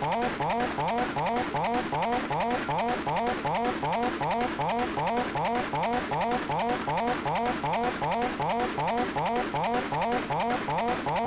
Oh, oh, oh.